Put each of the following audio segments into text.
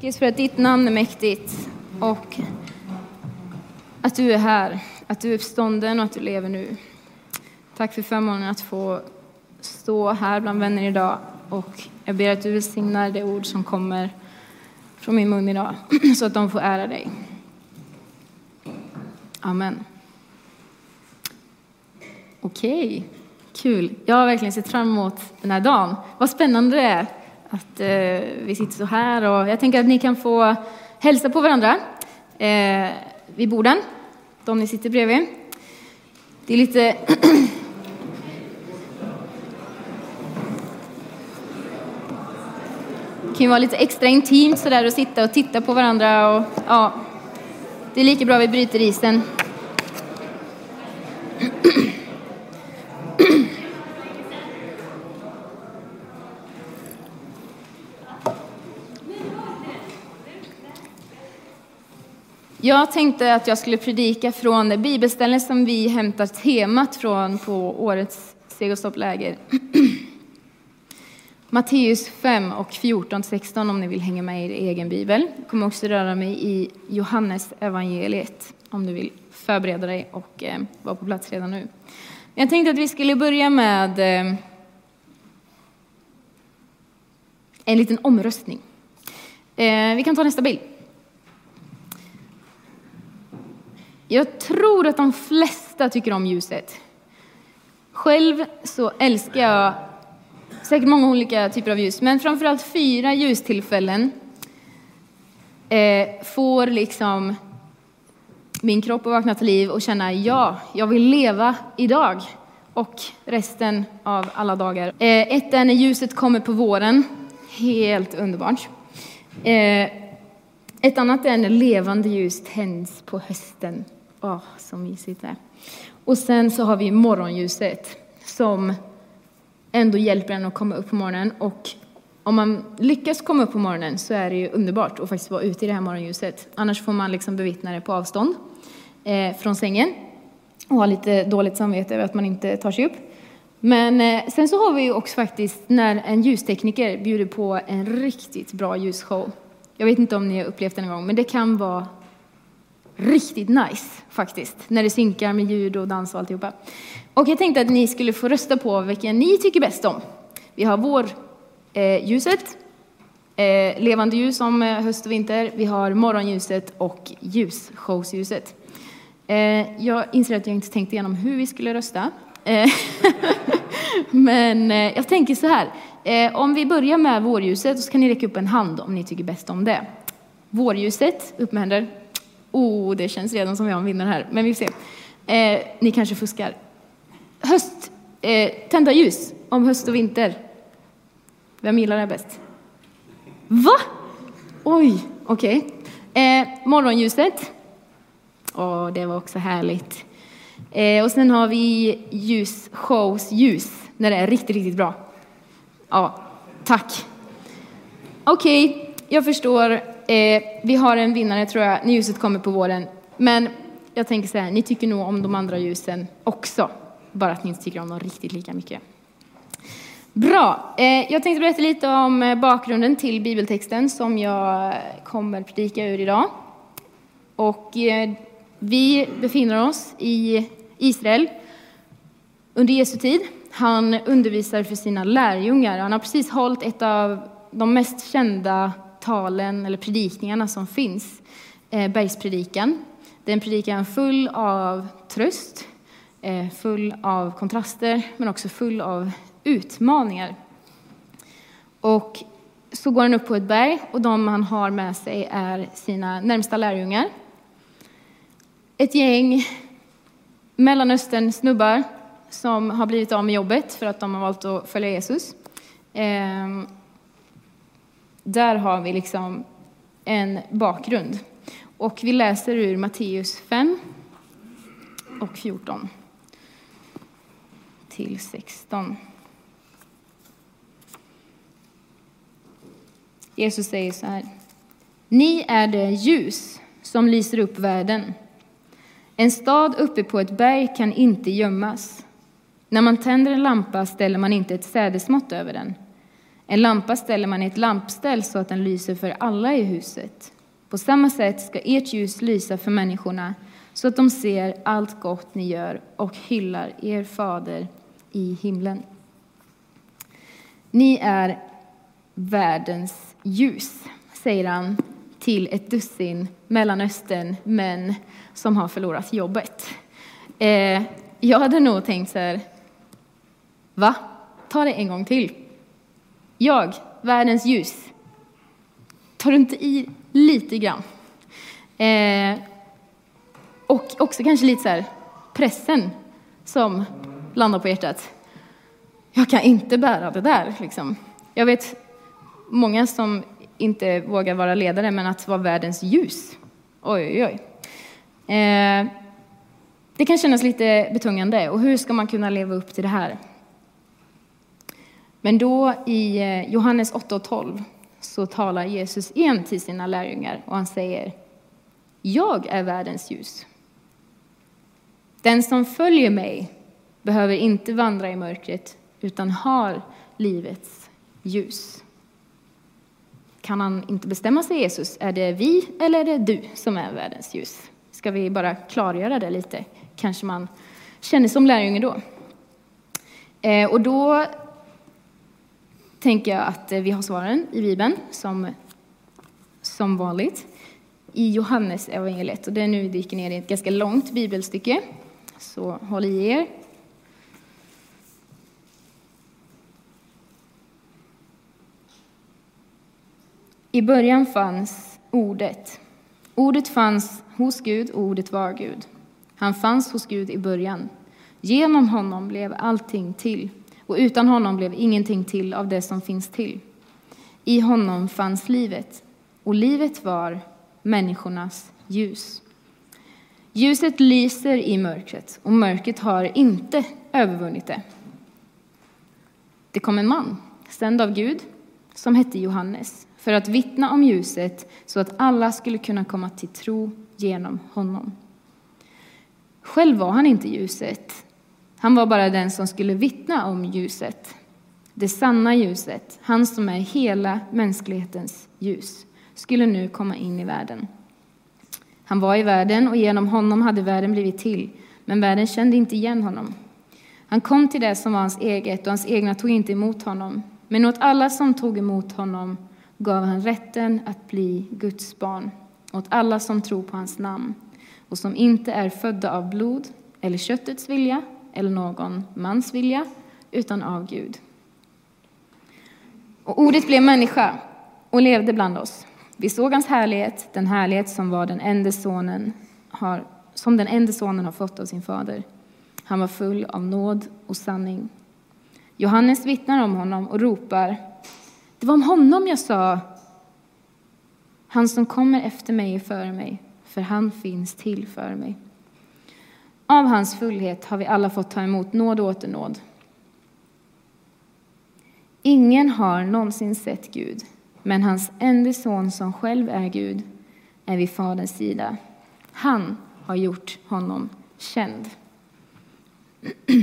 Tack Jesus för att ditt namn är mäktigt och att du är här, att du är uppstånden och att du lever nu. Tack för förmånen att få stå här bland vänner idag och jag ber att du välsignar det ord som kommer från min mun idag så att de får ära dig. Amen. Okej, kul. Jag har verkligen sett fram emot den här dagen. Vad spännande det är att eh, vi sitter så här och jag tänker att ni kan få hälsa på varandra eh, vid borden, de ni sitter bredvid. Det är lite Det kan ju vara lite extra intimt sådär att sitta och titta på varandra och ja, det är lika bra vi bryter isen. Jag tänkte att jag skulle predika från bibelställen som vi hämtar temat från på årets segelstoppläger. Matteus 5 och 14-16 om ni vill hänga med i er egen bibel. Jag kommer också röra mig i Johannes evangeliet om du vill förbereda dig och eh, vara på plats redan nu. Jag tänkte att vi skulle börja med eh, en liten omröstning. Eh, vi kan ta nästa bild. Jag tror att de flesta tycker om ljuset. Själv så älskar jag säkert många olika typer av ljus, men framförallt fyra ljustillfällen eh, får liksom min kropp att vakna till liv och känna ja, jag vill leva idag och resten av alla dagar. Eh, ett är när ljuset kommer på våren, helt underbart. Eh, ett annat är när levande ljus tänds på hösten. Åh, oh, så mysigt det är. Och sen så har vi morgonljuset som ändå hjälper en att komma upp på morgonen. Och om man lyckas komma upp på morgonen så är det ju underbart att faktiskt vara ute i det här morgonljuset. Annars får man liksom bevittna det på avstånd eh, från sängen och ha lite dåligt samvete över att man inte tar sig upp. Men eh, sen så har vi ju också faktiskt när en ljustekniker bjuder på en riktigt bra ljusshow. Jag vet inte om ni har upplevt det någon gång, men det kan vara riktigt nice faktiskt, när det synkar med ljud och dans och alltihopa. Och jag tänkte att ni skulle få rösta på vilken ni tycker bäst om. Vi har vårljuset, eh, eh, levande ljus om eh, höst och vinter. Vi har morgonljuset och ljusshowsljuset. Eh, jag inser att jag inte tänkte igenom hur vi skulle rösta. Eh, men eh, jag tänker så här, eh, om vi börjar med vårljuset så kan ni räcka upp en hand om ni tycker bäst om det. Vårljuset, upp med händer. Oh, det känns redan som vi har en vinnare här, men vi får se. Eh, ni kanske fuskar. Höst, eh, tända ljus om höst och vinter. Vem gillar det bäst? Va? Oj, okej. Okay. Eh, morgonljuset. Åh, det var också härligt. Eh, och sen har vi ljus, shows, ljus, när det är riktigt, riktigt bra. Ja, tack. Okej, okay, jag förstår. Eh, vi har en vinnare tror jag, när ljuset kommer på våren. Men jag tänker så här, ni tycker nog om de andra ljusen också. Bara att ni inte tycker om dem riktigt lika mycket. Bra, eh, jag tänkte berätta lite om eh, bakgrunden till bibeltexten som jag kommer predika ur idag. Och eh, vi befinner oss i Israel under Jesu tid. Han undervisar för sina lärjungar. Han har precis hållit ett av de mest kända talen eller predikningarna som finns, eh, bergspredikan. Det är en predikan full av tröst, eh, full av kontraster, men också full av utmaningar. Och så går han upp på ett berg och de han har med sig är sina närmsta lärjungar. Ett gäng Mellanöstern snubbar som har blivit av med jobbet för att de har valt att följa Jesus. Ehm, där har vi liksom en bakgrund. Och vi läser ur Matteus 5 och 14 till 16. Jesus säger så här. Ni är det ljus som lyser upp världen. En stad uppe på ett berg kan inte gömmas. När man tänder en lampa ställer man inte ett sädesmått över den en lampa ställer man i ett lampställ så att den lyser för alla i huset. På samma sätt ska ert ljus lysa för människorna så att de ser allt gott ni gör och hyllar er fader i himlen. Ni är världens ljus, säger han till ett dussin Mellanöstern män som har förlorat jobbet. Eh, jag hade nog tänkt så här, va? Ta det en gång till. Jag, världens ljus. Tar du inte i lite grann? Eh, och också kanske lite så här, pressen som landar på hjärtat. Jag kan inte bära det där. Liksom. Jag vet många som inte vågar vara ledare, men att vara världens ljus. Oj, oj, oj. Eh, det kan kännas lite betungande. Och hur ska man kunna leva upp till det här? Men då i eh, Johannes 8 och 12 så talar Jesus igen till sina lärjungar och han säger Jag är världens ljus. Den som följer mig behöver inte vandra i mörkret utan har livets ljus. Kan han inte bestämma sig, Jesus? Är det vi eller är det du som är världens ljus? Ska vi bara klargöra det lite? Kanske man känner som lärjunge då. Eh, och då tänker jag att eh, vi har svaren i Bibeln som, som vanligt i Johannes evangeliet. Och det är nu vi dyker ner i ett ganska långt bibelstycke. Så håll i er. I början fanns Ordet. Ordet fanns hos Gud och Ordet var Gud. Han fanns hos Gud i början. Genom honom blev allting till, och utan honom blev ingenting till av det som finns till. I honom fanns livet, och livet var människornas ljus. Ljuset lyser i mörkret, och mörkret har inte övervunnit det. Det kom en man, sänd av Gud, som hette Johannes för att vittna om ljuset så att alla skulle kunna komma till tro genom honom. Själv var han inte ljuset. Han var bara den som skulle vittna om ljuset. Det sanna ljuset, han som är hela mänsklighetens ljus, skulle nu komma in i världen. Han var i världen och genom honom hade världen blivit till, men världen kände inte igen honom. Han kom till det som var hans eget och hans egna tog inte emot honom. Men åt alla som tog emot honom gav han rätten att bli Guds barn åt alla som tror på hans namn och som inte är födda av blod eller köttets vilja eller någon mans vilja, utan av Gud. Och ordet blev människa och levde bland oss. Vi såg hans härlighet, den härlighet som, var den enda sonen har, som den enda sonen har fått av sin fader. Han var full av nåd och sanning. Johannes vittnar om honom och ropar det var om honom jag sa, han som kommer efter mig är före mig, för han finns till för mig. Av hans fullhet har vi alla fått ta emot nåd och åter nåd. Ingen har någonsin sett Gud, men hans enda son som själv är Gud är vid Faderns sida. Han har gjort honom känd.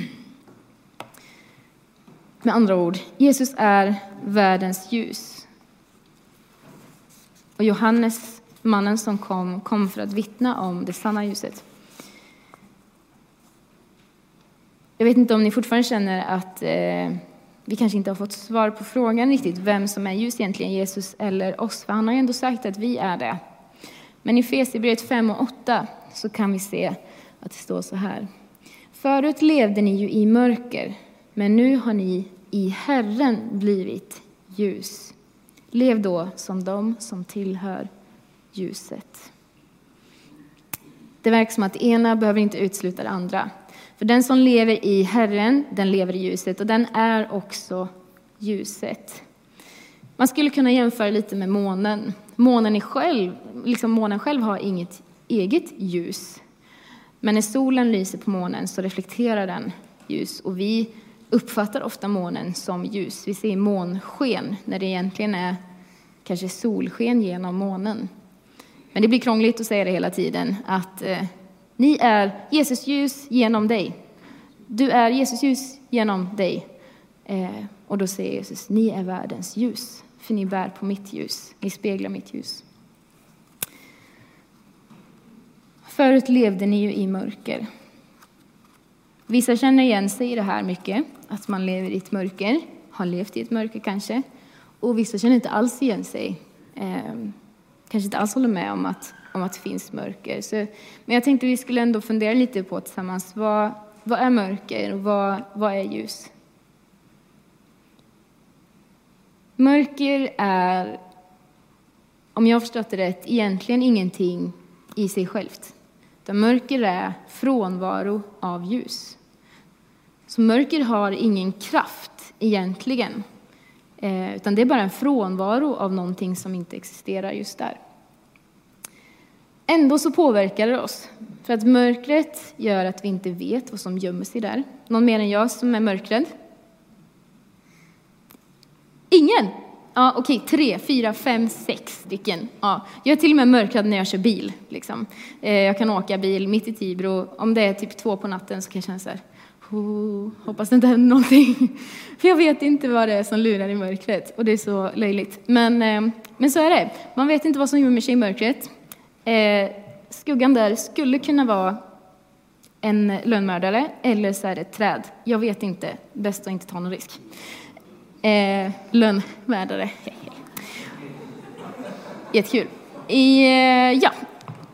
Med andra ord, Jesus är världens ljus. Och Johannes, mannen som kom, kom för att vittna om det sanna ljuset. Jag vet inte om ni fortfarande känner att eh, vi kanske inte har fått svar på frågan riktigt vem som är ljus egentligen, Jesus eller oss, för han har ju ändå sagt att vi är det. Men i Fesierbrevet 5 och 8 så kan vi se att det står så här. Förut levde ni ju i mörker, men nu har ni i Herren blivit ljus. Lev då som de som tillhör ljuset. Det verkar som att det ena behöver inte utesluta det andra. För den som lever i Herren, den lever i ljuset och den är också ljuset. Man skulle kunna jämföra lite med månen. Månen, är själv, liksom månen själv har inget eget ljus. Men när solen lyser på månen så reflekterar den ljus och vi uppfattar ofta månen som ljus. Vi ser månsken när det egentligen är kanske solsken genom månen. Men det blir krångligt att säga det hela tiden, att eh, ni är Jesus ljus genom dig. Du är Jesus ljus genom dig. Eh, Och då säger Jesus, ni är världens ljus, för ni bär på mitt ljus, ni speglar mitt ljus. Förut levde ni ju i mörker. Vissa känner igen sig i det här mycket, att man lever i ett mörker, har levt i ett mörker kanske. Och vissa känner inte alls igen sig. Eh, kanske inte alls håller med om att, om att det finns mörker. Så, men jag tänkte vi skulle ändå fundera lite på tillsammans, vad, vad är mörker och vad, vad är ljus? Mörker är, om jag har förstått det rätt, egentligen ingenting i sig självt. Utan mörker är frånvaro av ljus. Så mörker har ingen kraft egentligen, eh, utan det är bara en frånvaro av någonting som inte existerar just där. Ändå så påverkar det oss, för att mörkret gör att vi inte vet vad som gömmer sig där. Någon mer än jag som är mörkrädd? Ingen? Ja, okej, tre, fyra, fem, sex stycken. Ja, jag är till och med mörkrädd när jag kör bil. Liksom. Eh, jag kan åka bil mitt i Tibro. Om det är typ två på natten så kan jag känna så här, oh, hoppas det inte händer någonting. För jag vet inte vad det är som lurar i mörkret och det är så löjligt. Men, eh, men så är det. Man vet inte vad som gömmer sig i mörkret. Eh, skuggan där skulle kunna vara en lönnmördare eller så är det ett träd. Jag vet inte. Bäst att inte ta någon risk eh, lönnmördare. Jättekul. I, eh, ja.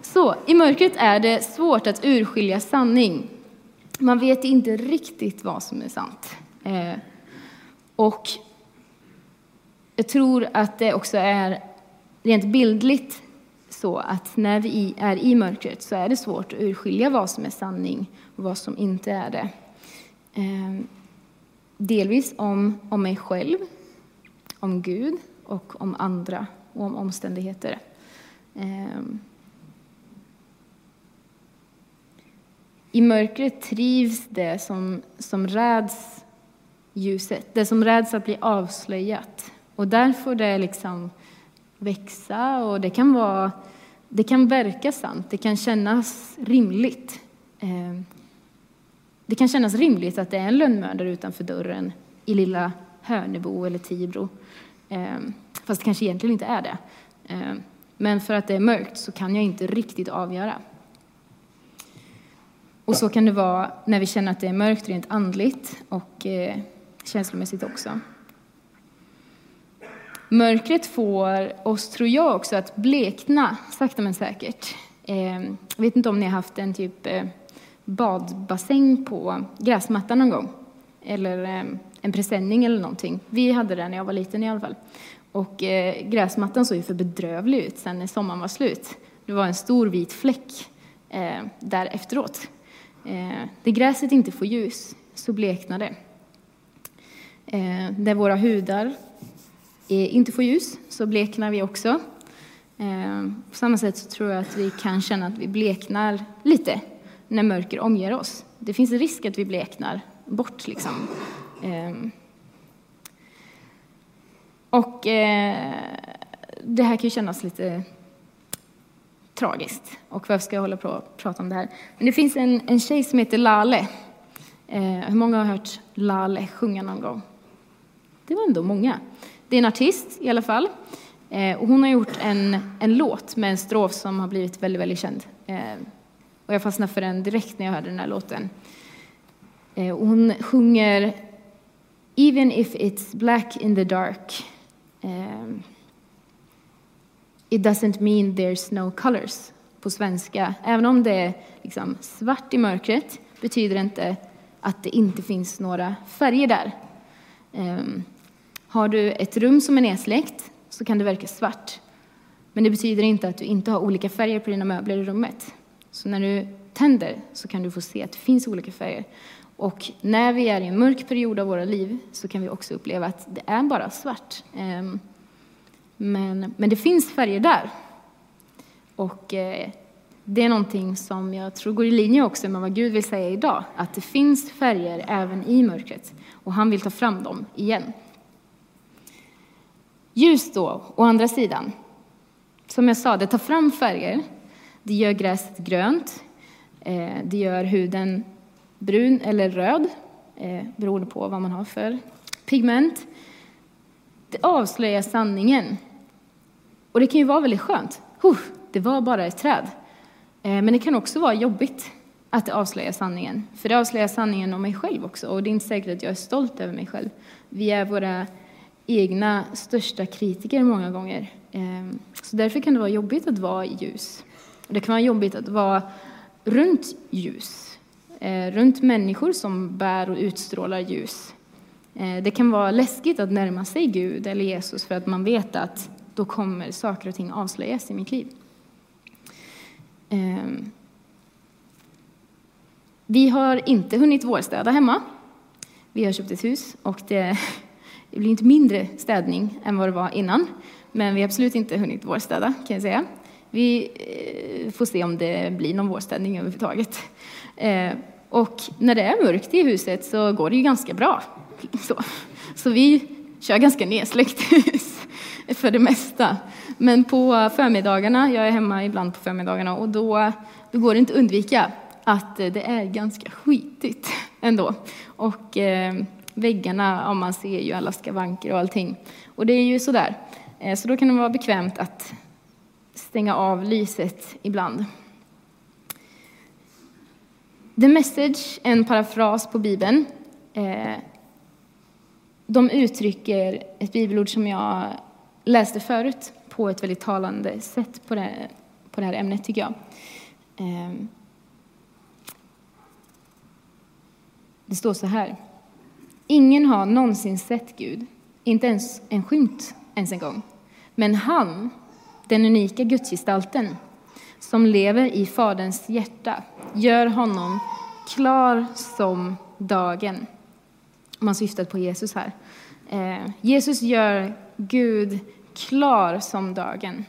Så, I mörkret är det svårt att urskilja sanning. Man vet inte riktigt vad som är sant. Eh, och jag tror att det också är rent bildligt så att när vi är i mörkret så är det svårt att urskilja vad som är sanning och vad som inte är det. Ehm, delvis om, om mig själv, om Gud och om andra och om omständigheter. Ehm, I mörkret trivs det som, som räds ljuset, det som räds att bli avslöjat. Och där får det liksom växa och det kan, vara, det kan verka sant, det kan kännas rimligt. Ehm, det kan kännas rimligt att det är en lönnmördare utanför dörren i lilla Hörnebo eller Tibro. Ehm, fast det kanske egentligen inte är det. Ehm, men för att det är mörkt så kan jag inte riktigt avgöra. Och så kan det vara när vi känner att det är mörkt rent andligt och eh, känslomässigt också. Mörkret får oss, tror jag, också att blekna sakta men säkert. Eh, jag vet inte om ni har haft en typ eh, badbassäng på gräsmattan någon gång. Eller eh, en presenning eller någonting. Vi hade det när jag var liten i alla fall. Och gräsmattan såg ju för bedrövlig ut sen när sommaren var slut. Det var en stor vit fläck där efteråt. Eh, där gräset inte får ljus så bleknar det. Där våra hudar inte får ljus så bleknar vi också. Eh, på samma sätt så tror jag att vi kan känna att vi bleknar lite när mörker omger oss. Det finns en risk att vi bleknar bort. Liksom. Eh, och eh, det här kan ju kännas lite tragiskt. Och varför ska jag hålla på och prata om det här? Men det finns en, en tjej som heter Lale. Hur många har hört Lale sjunga någon gång? Det var ändå många. Det är en artist i alla fall. Eh, och hon har gjort en, en låt med en strof som har blivit väldigt, väldigt känd. Eh, och jag fastnade för den direkt när jag hörde den här låten. Eh, hon sjunger Even if it's black in the dark eh, It doesn't mean there's no colors på svenska. Även om det är liksom svart i mörkret betyder det inte att det inte finns några färger där. Um, har du ett rum som är nedsläckt så kan det verka svart. Men det betyder inte att du inte har olika färger på dina möbler i rummet. Så när du tänder så kan du få se att det finns olika färger. Och när vi är i en mörk period av våra liv så kan vi också uppleva att det är bara svart. Ehm, men, men det finns färger där. Och eh, det är någonting som jag tror går i linje också med vad Gud vill säga idag, att det finns färger även i mörkret. Och han vill ta fram dem igen. Ljus då, å andra sidan. Som jag sa, det tar fram färger. Det gör gräset grönt. Eh, det gör huden brun eller röd, eh, beroende på vad man har för pigment. Det avslöjar sanningen. Och det kan ju vara väldigt skönt. Huh, det var bara ett träd. Eh, men det kan också vara jobbigt att det avslöjar sanningen. För det avslöjar sanningen om mig själv också. Och det är inte säkert att jag är stolt över mig själv. Vi är våra egna största kritiker många gånger. Ehm, så därför kan det vara jobbigt att vara i ljus. Det kan vara jobbigt att vara runt ljus, ehm, runt människor som bär och utstrålar ljus. Ehm, det kan vara läskigt att närma sig Gud eller Jesus för att man vet att då kommer saker och ting avslöjas i mitt liv. Vi har inte hunnit vårstäda hemma. Vi har köpt ett hus och det det blir inte mindre städning än vad det var innan, men vi har absolut inte hunnit vårstäda kan jag säga. Vi eh, får se om det blir någon vårstädning överhuvudtaget. Eh, och när det är mörkt i huset så går det ju ganska bra. Så, så vi kör ganska nedsläckt hus för det mesta. Men på förmiddagarna, jag är hemma ibland på förmiddagarna, och då, då går det inte att undvika att det är ganska skitigt ändå. Och eh, väggarna, ja, man ser ju alla skavanker och allting. Och det är ju sådär. Eh, så då kan det vara bekvämt att stänga av lyset ibland. The Message, en parafras på Bibeln, eh, de uttrycker ett bibelord som jag läste förut på ett väldigt talande sätt på det, på det här ämnet, tycker jag. Eh, det står så här. Ingen har någonsin sett Gud, inte ens en skymt ens en gång. Men han, den unika gudsgestalten, som lever i Faderns hjärta, gör honom klar som dagen. Man syftar på Jesus här. Eh, Jesus gör Gud klar som dagen.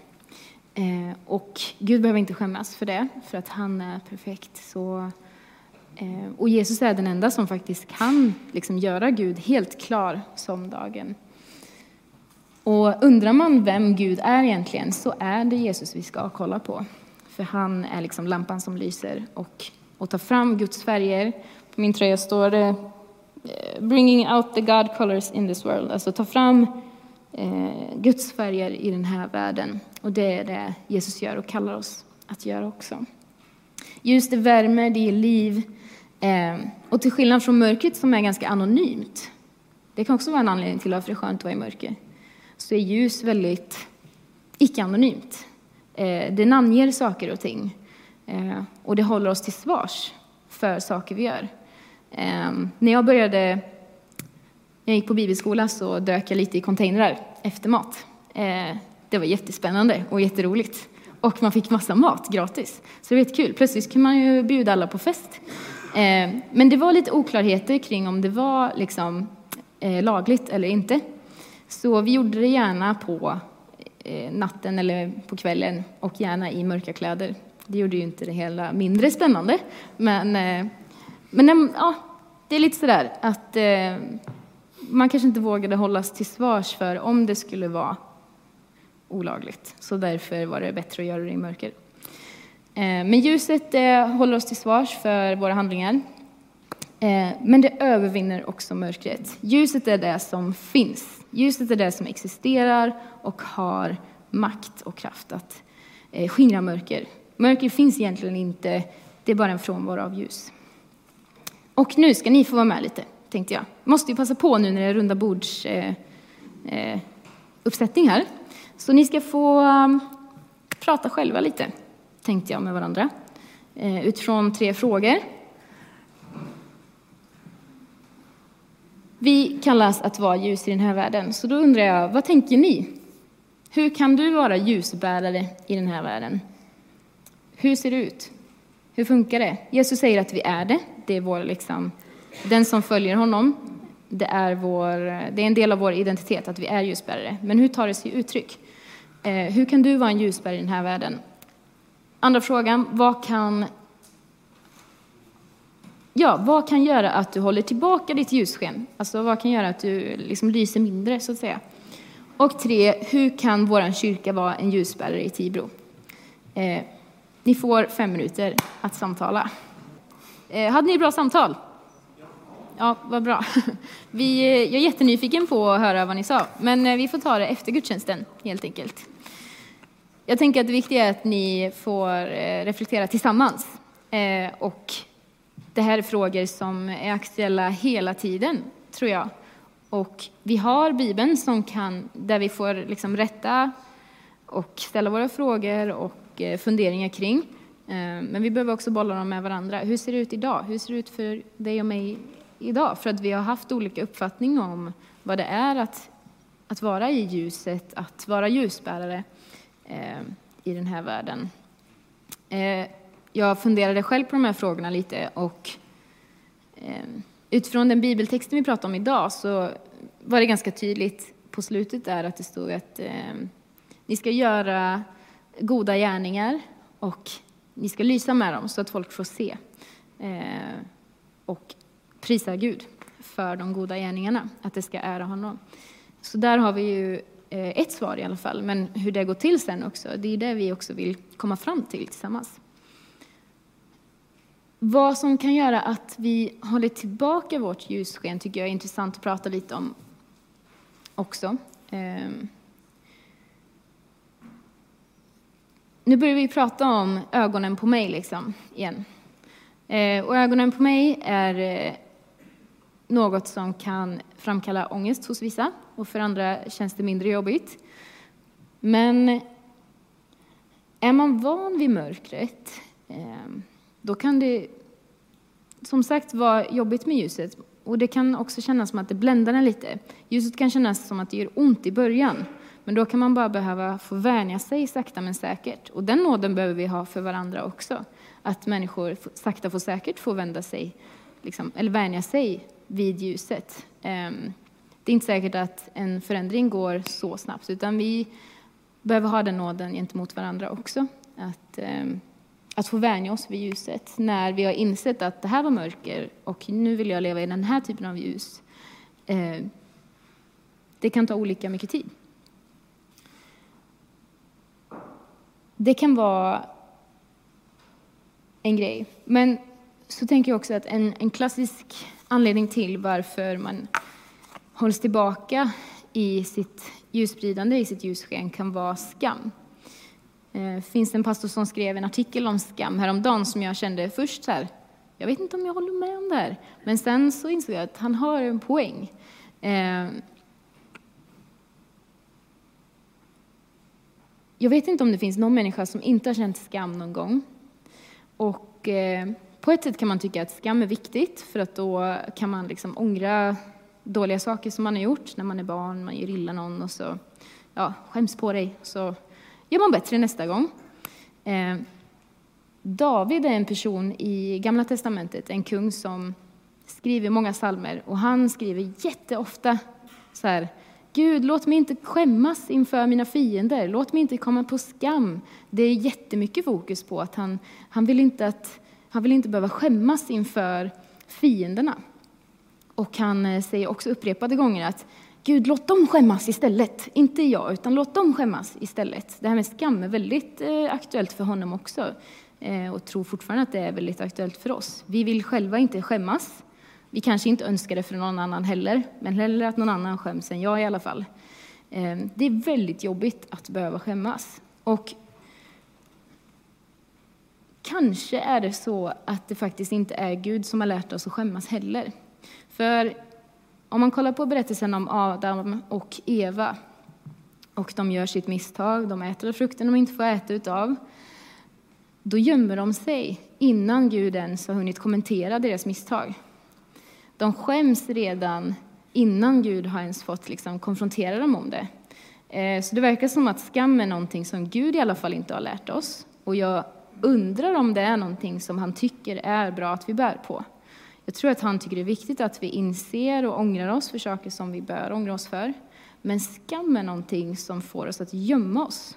Eh, och Gud behöver inte skämmas för det, för att han är perfekt. Så Eh, och Jesus är den enda som faktiskt kan liksom göra Gud helt klar som dagen. Och undrar man vem Gud är egentligen så är det Jesus vi ska kolla på. För han är liksom lampan som lyser och, och tar fram Guds färger. På min tröja står det eh, Bringing out the God colors in this world. Alltså ta fram eh, Guds färger i den här världen. Och det är det Jesus gör och kallar oss att göra också. Ljus det värmer, det ger liv, Ehm, och till skillnad från mörkret som är ganska anonymt, det kan också vara en anledning till varför det är skönt att vara i mörker, så är ljus väldigt icke-anonymt. Eh, det namnger saker och ting eh, och det håller oss till svars för saker vi gör. Ehm, när jag började, jag gick på bibelskola så dök jag lite i containrar efter mat. Ehm, det var jättespännande och jätteroligt. Och man fick massa mat gratis. Så det var jättekul. Plötsligt kunde man ju bjuda alla på fest. Eh, men det var lite oklarheter kring om det var liksom, eh, lagligt eller inte. Så vi gjorde det gärna på eh, natten eller på kvällen och gärna i mörka kläder. Det gjorde ju inte det hela mindre spännande. Men, eh, men eh, ja, det är lite sådär att eh, man kanske inte vågade hållas till svars för om det skulle vara olagligt. Så därför var det bättre att göra det i mörker. Eh, men ljuset eh, håller oss till svars för våra handlingar. Eh, men det övervinner också mörkret. Ljuset är det som finns. Ljuset är det som existerar och har makt och kraft att skingra mörker. Mörker finns egentligen inte, det är bara en frånvaro av ljus. Och nu ska ni få vara med lite, tänkte jag. Måste ju passa på nu när det är runda bords eh, uppsättning här. Så ni ska få um, prata själva lite tänkte jag med varandra eh, utifrån tre frågor. Vi kallas att vara ljus i den här världen, så då undrar jag, vad tänker ni? Hur kan du vara ljusbärare i den här världen? Hur ser det ut? Hur funkar det? Jesus säger att vi är det. Det är vår, liksom, den som följer honom. Det är, vår, det är en del av vår identitet att vi är ljusbärare. Men hur tar det sig uttryck? Eh, hur kan du vara en ljusbärare i den här världen? Andra frågan, vad kan, ja, vad kan göra att du håller tillbaka ditt ljussken? Alltså vad kan göra att du liksom lyser mindre, så att säga? Och tre, hur kan vår kyrka vara en ljusbärare i Tibro? Eh, ni får fem minuter att samtala. Eh, hade ni bra samtal? Ja, vad bra. Vi, eh, jag är jättenyfiken på att höra vad ni sa, men eh, vi får ta det efter gudstjänsten helt enkelt. Jag tänker att det viktiga är att ni får eh, reflektera tillsammans. Eh, och det här är frågor som är aktuella hela tiden, tror jag. Och vi har Bibeln som kan, där vi får liksom rätta och ställa våra frågor och eh, funderingar kring. Men vi behöver också bolla dem med varandra. Hur ser det ut idag? Hur ser det ut för dig och mig idag för att vi har haft olika uppfattning om vad det är att, att vara i ljuset, att vara ljusbärare Eh, i den här världen. Eh, jag funderade själv på de här frågorna lite och eh, utifrån den bibeltexten vi pratar om idag så var det ganska tydligt på slutet där att det stod att eh, ni ska göra goda gärningar och ni ska lysa med dem så att folk får se. Eh, och prisa Gud för de goda gärningarna, att det ska ära honom. Så där har vi ju Eh, ett svar i alla fall, men hur det går till sen också, det är det vi också vill komma fram till tillsammans. Vad som kan göra att vi håller tillbaka vårt ljussken tycker jag är intressant att prata lite om också. Ehm. Nu börjar vi prata om ögonen på mig liksom, igen. Eh, och ögonen på mig är eh, något som kan framkalla ångest hos vissa och för andra känns det mindre jobbigt. Men är man van vid mörkret, eh, då kan det som sagt vara jobbigt med ljuset. Och det kan också kännas som att det bländar en lite. Ljuset kan kännas som att det gör ont i början. Men då kan man bara behöva få vänja sig sakta men säkert. Och den nåden behöver vi ha för varandra också. Att människor sakta får säkert får vända sig, liksom, eller vänja sig vid ljuset. Ehm, det är inte säkert att en förändring går så snabbt, utan vi behöver ha den nåden gentemot varandra också. Att, ehm, att få vänja oss vid ljuset när vi har insett att det här var mörker och nu vill jag leva i den här typen av ljus. Eh, det kan ta olika mycket tid. Det kan vara en grej. Men så tänker jag också att en, en klassisk anledning till varför man hålls tillbaka i sitt ljusspridande, i sitt ljussken, kan vara skam. Eh, det finns en pastor som skrev en artikel om skam häromdagen som jag kände först så här, jag vet inte om jag håller med om det här. Men sen så insåg jag att han har en poäng. Eh, jag vet inte om det finns någon människa som inte har känt skam någon gång. Och eh, på ett sätt kan man tycka att skam är viktigt, för att då kan man liksom ångra dåliga saker som man har gjort när man är barn, man gör illa någon och så ja, skäms på dig, så gör man bättre nästa gång. Eh, David är en person i Gamla Testamentet, en kung som skriver många salmer och han skriver jätteofta så här Gud, låt mig inte skämmas inför mina fiender, låt mig inte komma på skam. Det är jättemycket fokus på att han, han vill inte att han vill inte behöva skämmas inför fienderna. Och han eh, säger också upprepade gånger att Gud, låt dem skämmas istället. Inte jag, utan låt dem skämmas istället. Det här med skam är väldigt eh, aktuellt för honom också. Eh, och tror fortfarande att det är väldigt aktuellt för oss. Vi vill själva inte skämmas. Vi kanske inte önskar det för någon annan heller, men hellre att någon annan skäms än jag i alla fall. Ehm, det är väldigt jobbigt att behöva skämmas. Och Kanske är det så att det faktiskt inte är Gud som har lärt oss att skämmas heller. För om man kollar på berättelsen om Adam och Eva och de gör sitt misstag, de äter frukten de inte får äta utav, då gömmer de sig innan Gud ens har hunnit kommentera deras misstag. De skäms redan innan Gud har ens fått liksom konfrontera dem om det. Eh, så det verkar som att skam är någonting som Gud i alla fall inte har lärt oss. Och jag undrar om det är någonting som han tycker är bra att vi bär på. Jag tror att han tycker det är viktigt att vi inser och ångrar oss för saker som vi bör ångra oss för. Men skam är någonting som får oss att gömma oss.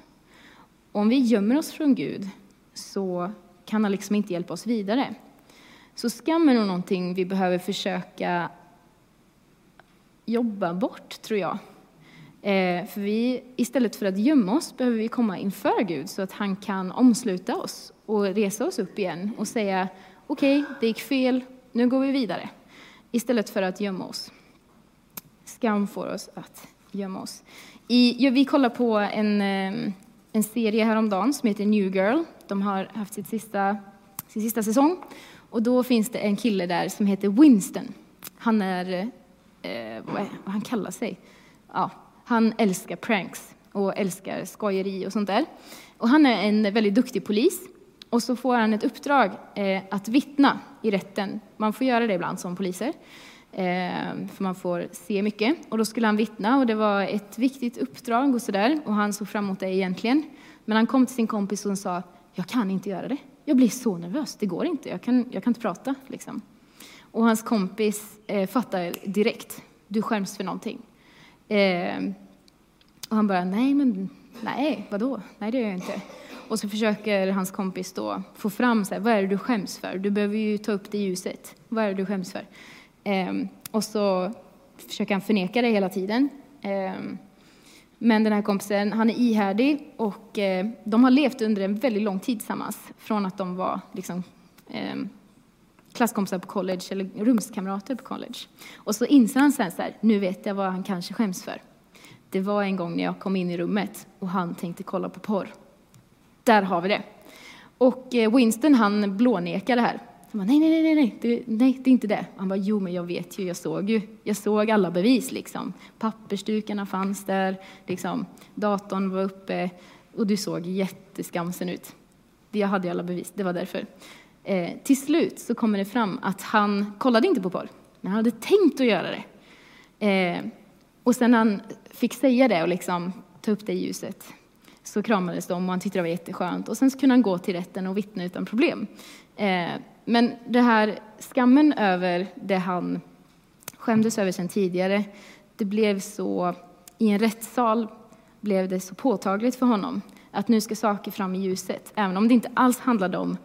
Och om vi gömmer oss från Gud så kan han liksom inte hjälpa oss vidare. Så skam är nog någonting vi behöver försöka jobba bort, tror jag. Eh, för vi, istället för att gömma oss behöver vi komma inför Gud så att han kan omsluta oss och resa oss upp igen och säga okej, okay, det gick fel, nu går vi vidare. istället för att gömma oss. Skam får oss att gömma oss. I, ja, vi kollar på en, eh, en serie häromdagen som heter New Girl. De har haft sitt sista, sin sista säsong. Och då finns det en kille där som heter Winston. Han är, eh, vad, är vad han kallar sig? Ja, han älskar pranks och älskar skojeri och sånt där. Och han är en väldigt duktig polis. Och så får han ett uppdrag eh, att vittna i rätten. Man får göra det ibland som poliser. Eh, för man får se mycket. Och då skulle han vittna och det var ett viktigt uppdrag och sådär. Och han såg fram emot det egentligen. Men han kom till sin kompis och sa, jag kan inte göra det. Jag blir så nervös, det går inte, jag kan, jag kan inte prata. Liksom. Och hans kompis eh, fattar direkt, du skäms för någonting. Eh, och han bara, nej men, nej, vadå, nej det gör jag inte. Och så försöker hans kompis då få fram, så här, vad är det du skäms för? Du behöver ju ta upp det i ljuset. Vad är det du skäms för? Ehm, och så försöker han förneka det hela tiden. Ehm, men den här kompisen, han är ihärdig och eh, de har levt under en väldigt lång tid tillsammans. Från att de var liksom, eh, klasskompisar på college eller rumskamrater på college. Och så inser han sen så här, nu vet jag vad han kanske skäms för. Det var en gång när jag kom in i rummet och han tänkte kolla på porr. Där har vi det. Och eh, Winston han blånekar det här. Han bara, nej, nej, nej, nej, det, nej, det är inte det. Han bara, jo, men jag vet ju, jag såg ju, jag såg alla bevis liksom. Pappersdukarna fanns där, liksom, datorn var uppe och du såg jätteskamsen ut. Jag hade ju alla bevis, det var därför. Eh, till slut så kommer det fram att han kollade inte på porr, men han hade tänkt att göra det. Eh, och sen när han fick säga det och liksom ta upp det i ljuset så kramades de och han tyckte det var jätteskönt. Och sen så kunde han gå till rätten och vittna utan problem. Eh, men det här skammen över det han skämdes över sedan tidigare, det blev så, i en rättssal blev det så påtagligt för honom att nu ska saker fram i ljuset, även om det inte alls handlade om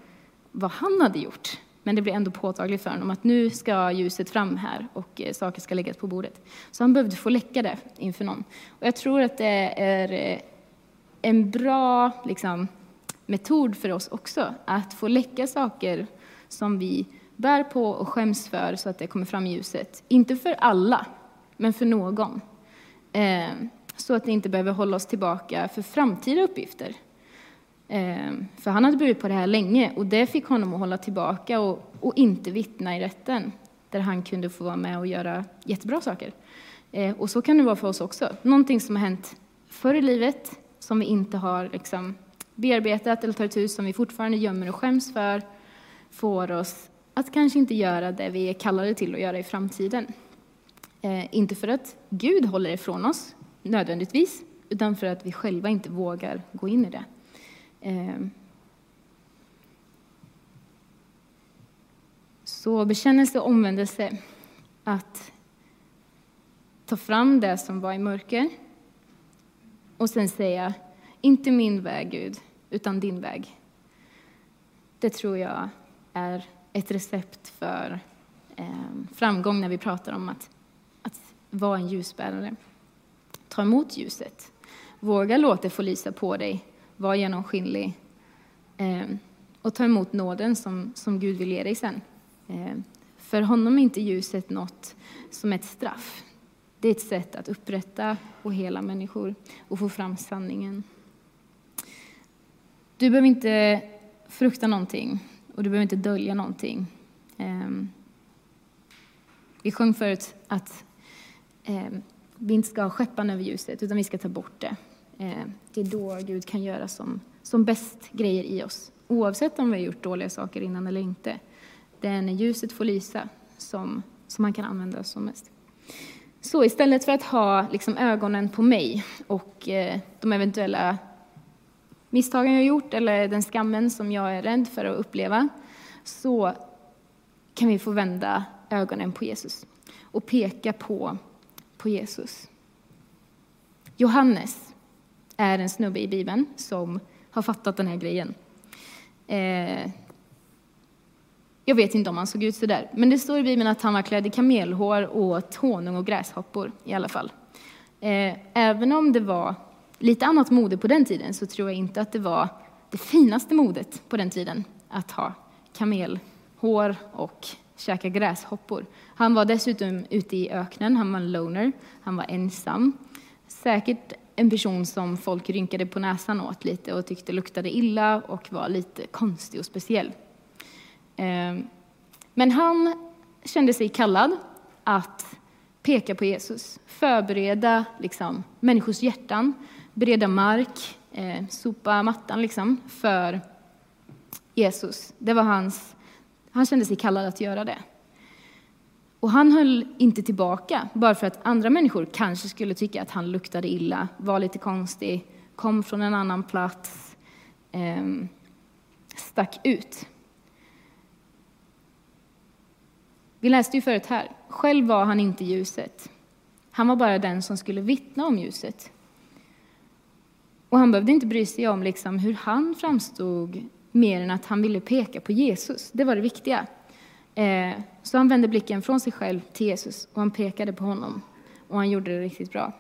vad han hade gjort. Men det blev ändå påtagligt för honom att nu ska ljuset fram här och eh, saker ska läggas på bordet. Så han behövde få läcka det inför någon. Och jag tror att det är eh, en bra liksom, metod för oss också, att få läcka saker som vi bär på och skäms för så att det kommer fram i ljuset. Inte för alla, men för någon. Eh, så att det inte behöver hålla oss tillbaka för framtida uppgifter. Eh, för han hade burit på det här länge och det fick honom att hålla tillbaka och, och inte vittna i rätten där han kunde få vara med och göra jättebra saker. Eh, och så kan det vara för oss också. Någonting som har hänt förr i livet som vi inte har liksom, bearbetat eller tagit ut som vi fortfarande gömmer och skäms för får oss att kanske inte göra det vi är kallade till att göra i framtiden. Eh, inte för att Gud håller ifrån oss, nödvändigtvis, utan för att vi själva inte vågar gå in i det. Eh, så bekännelse och omvändelse, att ta fram det som var i mörker och sen säga, inte min väg Gud, utan din väg. Det tror jag är ett recept för ehm, framgång när vi pratar om att, att vara en ljusbärare. Ta emot ljuset. Våga låta det få lysa på dig. Var genomskinlig. Ehm, och ta emot nåden som, som Gud vill ge dig sen. Ehm, för honom är inte ljuset något som ett straff. Det är ett sätt att upprätta och hela människor och få fram sanningen. Du behöver inte frukta någonting och du behöver inte dölja någonting. Ehm, vi sjöng förut att ehm, vi inte ska ha skeppan över ljuset, utan vi ska ta bort det. Ehm, det är då Gud kan göra som, som bäst grejer i oss, oavsett om vi har gjort dåliga saker innan eller inte. Det är när ljuset får lysa som, som han kan använda som mest. Så istället för att ha liksom ögonen på mig och eh, de eventuella misstagen jag gjort eller den skammen som jag är rädd för att uppleva, så kan vi få vända ögonen på Jesus och peka på, på Jesus. Johannes är en snubbe i Bibeln som har fattat den här grejen. Eh, jag vet inte om han såg ut så där, men det står i Bibeln att han var klädd i kamelhår och åt honung och gräshoppor i alla fall. Eh, även om det var lite annat mode på den tiden så tror jag inte att det var det finaste modet på den tiden att ha kamelhår och käka gräshoppor. Han var dessutom ute i öknen, han var en loner, han var ensam. Säkert en person som folk rynkade på näsan åt lite och tyckte luktade illa och var lite konstig och speciell. Ehm, men han kände sig kallad att peka på Jesus, förbereda liksom, människors hjärtan, bereda mark, eh, sopa mattan liksom, för Jesus. Det var hans, han kände sig kallad att göra det. Och han höll inte tillbaka bara för att andra människor kanske skulle tycka att han luktade illa, var lite konstig, kom från en annan plats, eh, stack ut. Vi läste ju förut här, själv var han inte ljuset. Han var bara den som skulle vittna om ljuset. Och han behövde inte bry sig om liksom hur han framstod mer än att han ville peka på Jesus. Det var det viktiga. Eh, så han vände blicken från sig själv till Jesus och han pekade på honom. Och han gjorde det riktigt bra.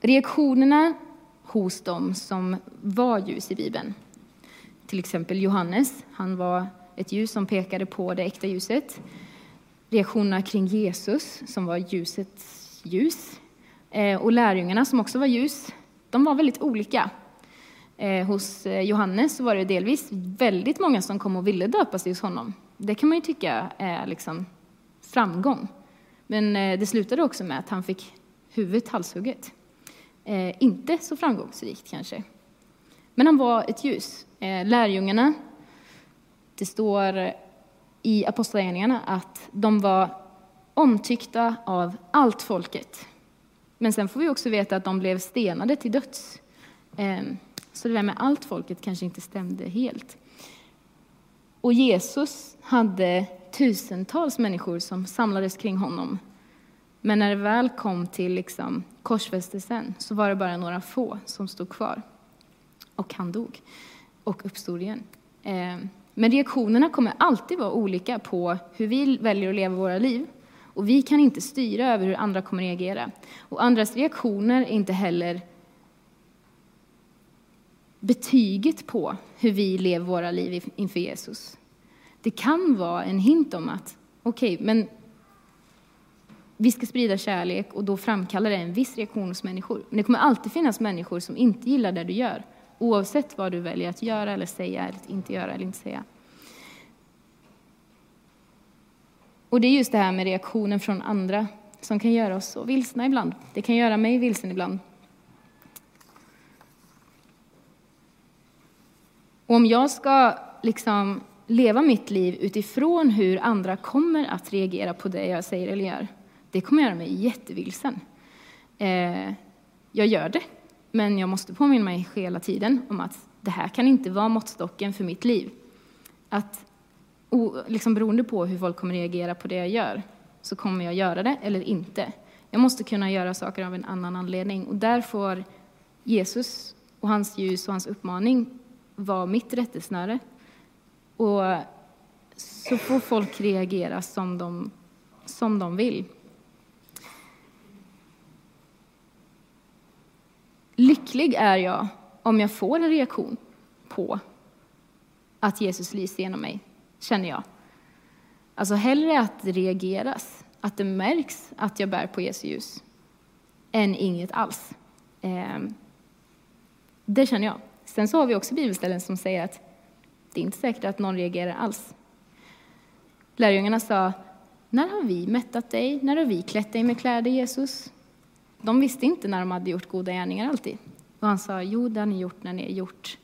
Reaktionerna hos dem som var ljus i Bibeln, till exempel Johannes, han var ett ljus som pekade på det äkta ljuset. Reaktionerna kring Jesus, som var ljusets ljus, eh, och lärjungarna som också var ljus, de var väldigt olika. Eh, hos eh, Johannes var det delvis väldigt många som kom och ville döpa sig hos honom. Det kan man ju tycka är liksom framgång. Men det slutade också med att han fick huvudet halshugget. Inte så framgångsrikt kanske. Men han var ett ljus. Eh, lärjungarna, det står i Apostlagärningarna att de var omtyckta av allt folket. Men sen får vi också veta att de blev stenade till döds. Ehm, så det där med allt folket kanske inte stämde helt. Och Jesus hade tusentals människor som samlades kring honom. Men när det väl kom till liksom korsfästelsen så var det bara några få som stod kvar. Och han dog och uppstod igen. Ehm, men reaktionerna kommer alltid vara olika på hur vi väljer att leva våra liv. Och vi kan inte styra över hur andra kommer reagera. Och andras reaktioner är inte heller betyget på hur vi lever våra liv inför Jesus. Det kan vara en hint om att, okej, okay, men vi ska sprida kärlek och då framkallar det en viss reaktion hos människor. Men det kommer alltid finnas människor som inte gillar det du gör, oavsett vad du väljer att göra eller säga eller inte göra eller inte säga. Och det är just det här med reaktionen från andra som kan göra oss så vilsna ibland. Det kan göra mig vilsen ibland. Och om jag ska liksom leva mitt liv utifrån hur andra kommer att reagera på det jag säger eller gör, det kommer göra mig jättevilsen. Eh, jag gör det, men jag måste påminna mig hela tiden om att det här kan inte vara måttstocken för mitt liv. Att liksom beroende på hur folk kommer reagera på det jag gör, så kommer jag göra det eller inte. Jag måste kunna göra saker av en annan anledning. Och där får Jesus och hans ljus och hans uppmaning vara mitt rättesnöre. Och så får folk reagera som de, som de vill. Lycklig är jag om jag får en reaktion på att Jesus lyser genom mig känner jag. Alltså hellre att det reageras, att det märks att jag bär på Jesu ljus, än inget alls. Ehm, det känner jag. Sen så har vi också bibelställen som säger att det är inte säkert att någon reagerar alls. Lärjungarna sa, när har vi mättat dig? När har vi klätt dig med kläder, Jesus? De visste inte när de hade gjort goda gärningar alltid. Och han sa, jo, det har ni gjort när ni har gjort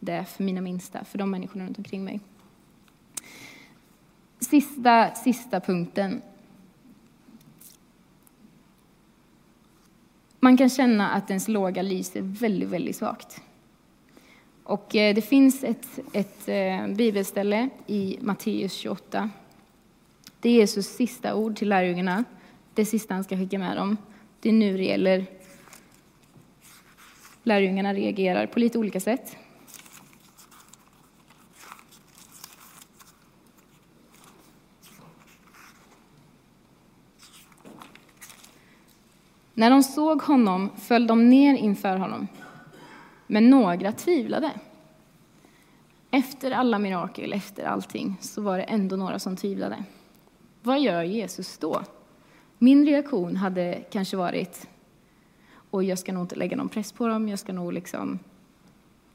det för mina minsta, för de människorna runt omkring mig. Sista, sista punkten. Man kan känna att ens låga lyser väldigt, väldigt svagt. Och eh, det finns ett, ett eh, bibelställe i Matteus 28. Det är Jesus sista ord till lärjungarna. Det sista han ska skicka med dem. Det är nu det gäller. Lärjungarna reagerar på lite olika sätt. När de såg honom föll de ner inför honom, men några tvivlade. efter alla mirakel, efter allting, så var det ändå några som tvivlade. Vad gör Jesus då? Min reaktion hade kanske varit, och jag ska nog inte lägga någon press på dem, jag ska nog liksom,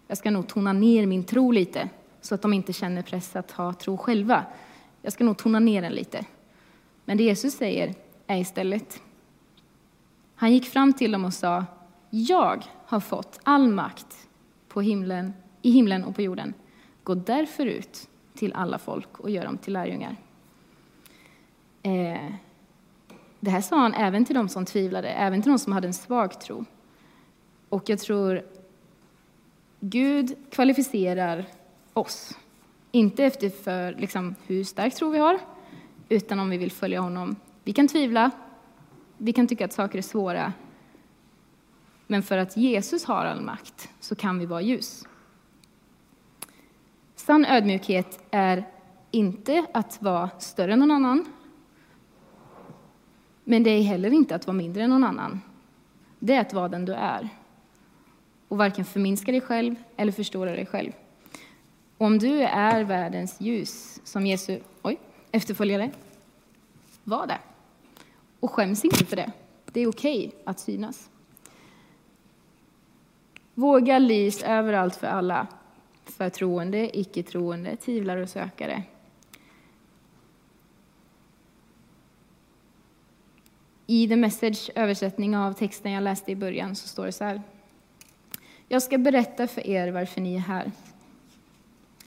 jag ska nog tona ner min tro lite, så att de inte känner press att ha tro själva. Jag ska nog tona ner den lite. Men det Jesus säger är istället, han gick fram till dem och sa, jag har fått all makt på himlen, i himlen och på jorden. Gå därför ut till alla folk och gör dem till lärjungar. Eh, det här sa han även till de som tvivlade, även till de som hade en svag tro. Och jag tror Gud kvalificerar oss, inte efter för, liksom, hur stark tro vi har, utan om vi vill följa honom. Vi kan tvivla, vi kan tycka att saker är svåra, men för att Jesus har all makt så kan vi vara ljus. Sann ödmjukhet är inte att vara större än någon annan, men det är heller inte att vara mindre än någon annan. Det är att vara den du är och varken förminska dig själv eller förstora dig själv. Om du är världens ljus som Jesu oj, efterföljare, var det. Och skäms inte för det. Det är okej okay att synas. Våga lys överallt för alla, för troende, icke-troende, tvivlare och sökare. I The Message översättning av texten jag läste i början så står det så här. Jag ska berätta för er varför ni är här.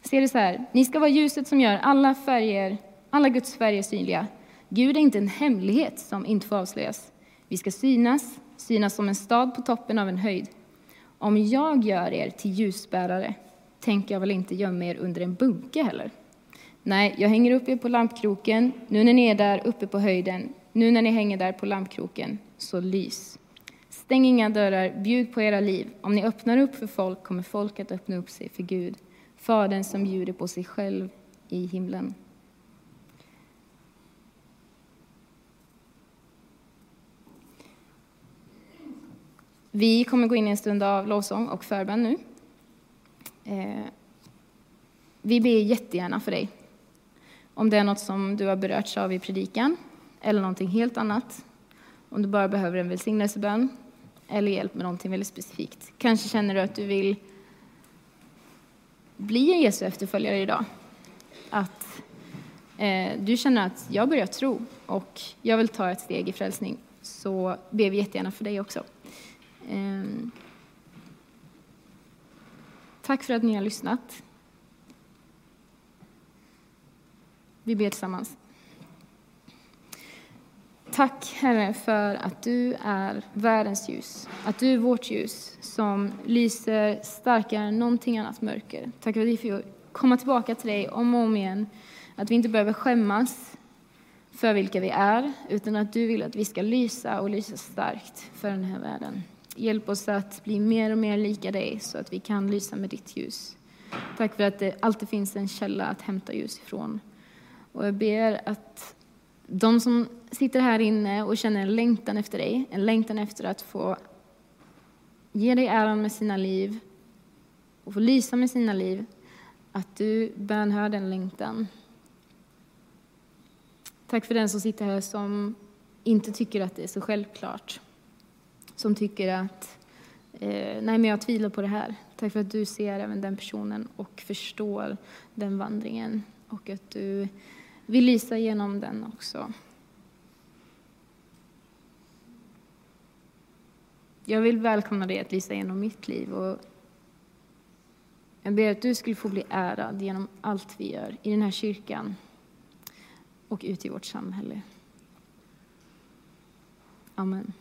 Ser det så här, ni ska vara ljuset som gör alla färger, alla Guds färger synliga. Gud är inte en hemlighet som inte får avslöjas. Vi ska synas, synas som en stad på toppen av en höjd. Om jag gör er till ljusbärare tänker jag väl inte gömma er under en bunke heller. Nej, jag hänger upp er på lampkroken, nu när ni är där uppe på höjden, nu när ni hänger där på lampkroken, så lys. Stäng inga dörrar, bjud på era liv. Om ni öppnar upp för folk kommer folk att öppna upp sig för Gud, Fadern som bjuder på sig själv i himlen. Vi kommer gå in i en stund av lovsång och förbön nu. Eh, vi ber jättegärna för dig. Om det är något som du har berörts av i predikan eller någonting helt annat. Om du bara behöver en välsignelsebön eller hjälp med någonting väldigt specifikt. Kanske känner du att du vill bli en Jesu efterföljare idag. Att eh, du känner att jag börjar tro och jag vill ta ett steg i frälsning. Så ber vi jättegärna för dig också. Eh, tack för att ni har lyssnat. Vi ber tillsammans. Tack, Herre, för att du är världens ljus. Att du är vårt ljus som lyser starkare än någonting annat mörker. Tack för att vi får komma tillbaka till dig om och om igen. Att vi inte behöver skämmas för vilka vi är, utan att du vill att vi ska lysa och lysa starkt för den här världen. Hjälp oss att bli mer och mer lika dig så att vi kan lysa med ditt ljus. Tack för att det alltid finns en källa att hämta ljus ifrån. Och jag ber att de som sitter här inne och känner en längtan efter dig, en längtan efter att få ge dig äran med sina liv och få lysa med sina liv, att du bönhör den längtan. Tack för den som sitter här som inte tycker att det är så självklart. Som tycker att, eh, nej men jag tvivlar på det här. Tack för att du ser även den personen och förstår den vandringen. Och att du vill lysa genom den också. Jag vill välkomna dig att lysa genom mitt liv. Och jag ber att du skulle få bli ärad genom allt vi gör i den här kyrkan och ute i vårt samhälle. Amen.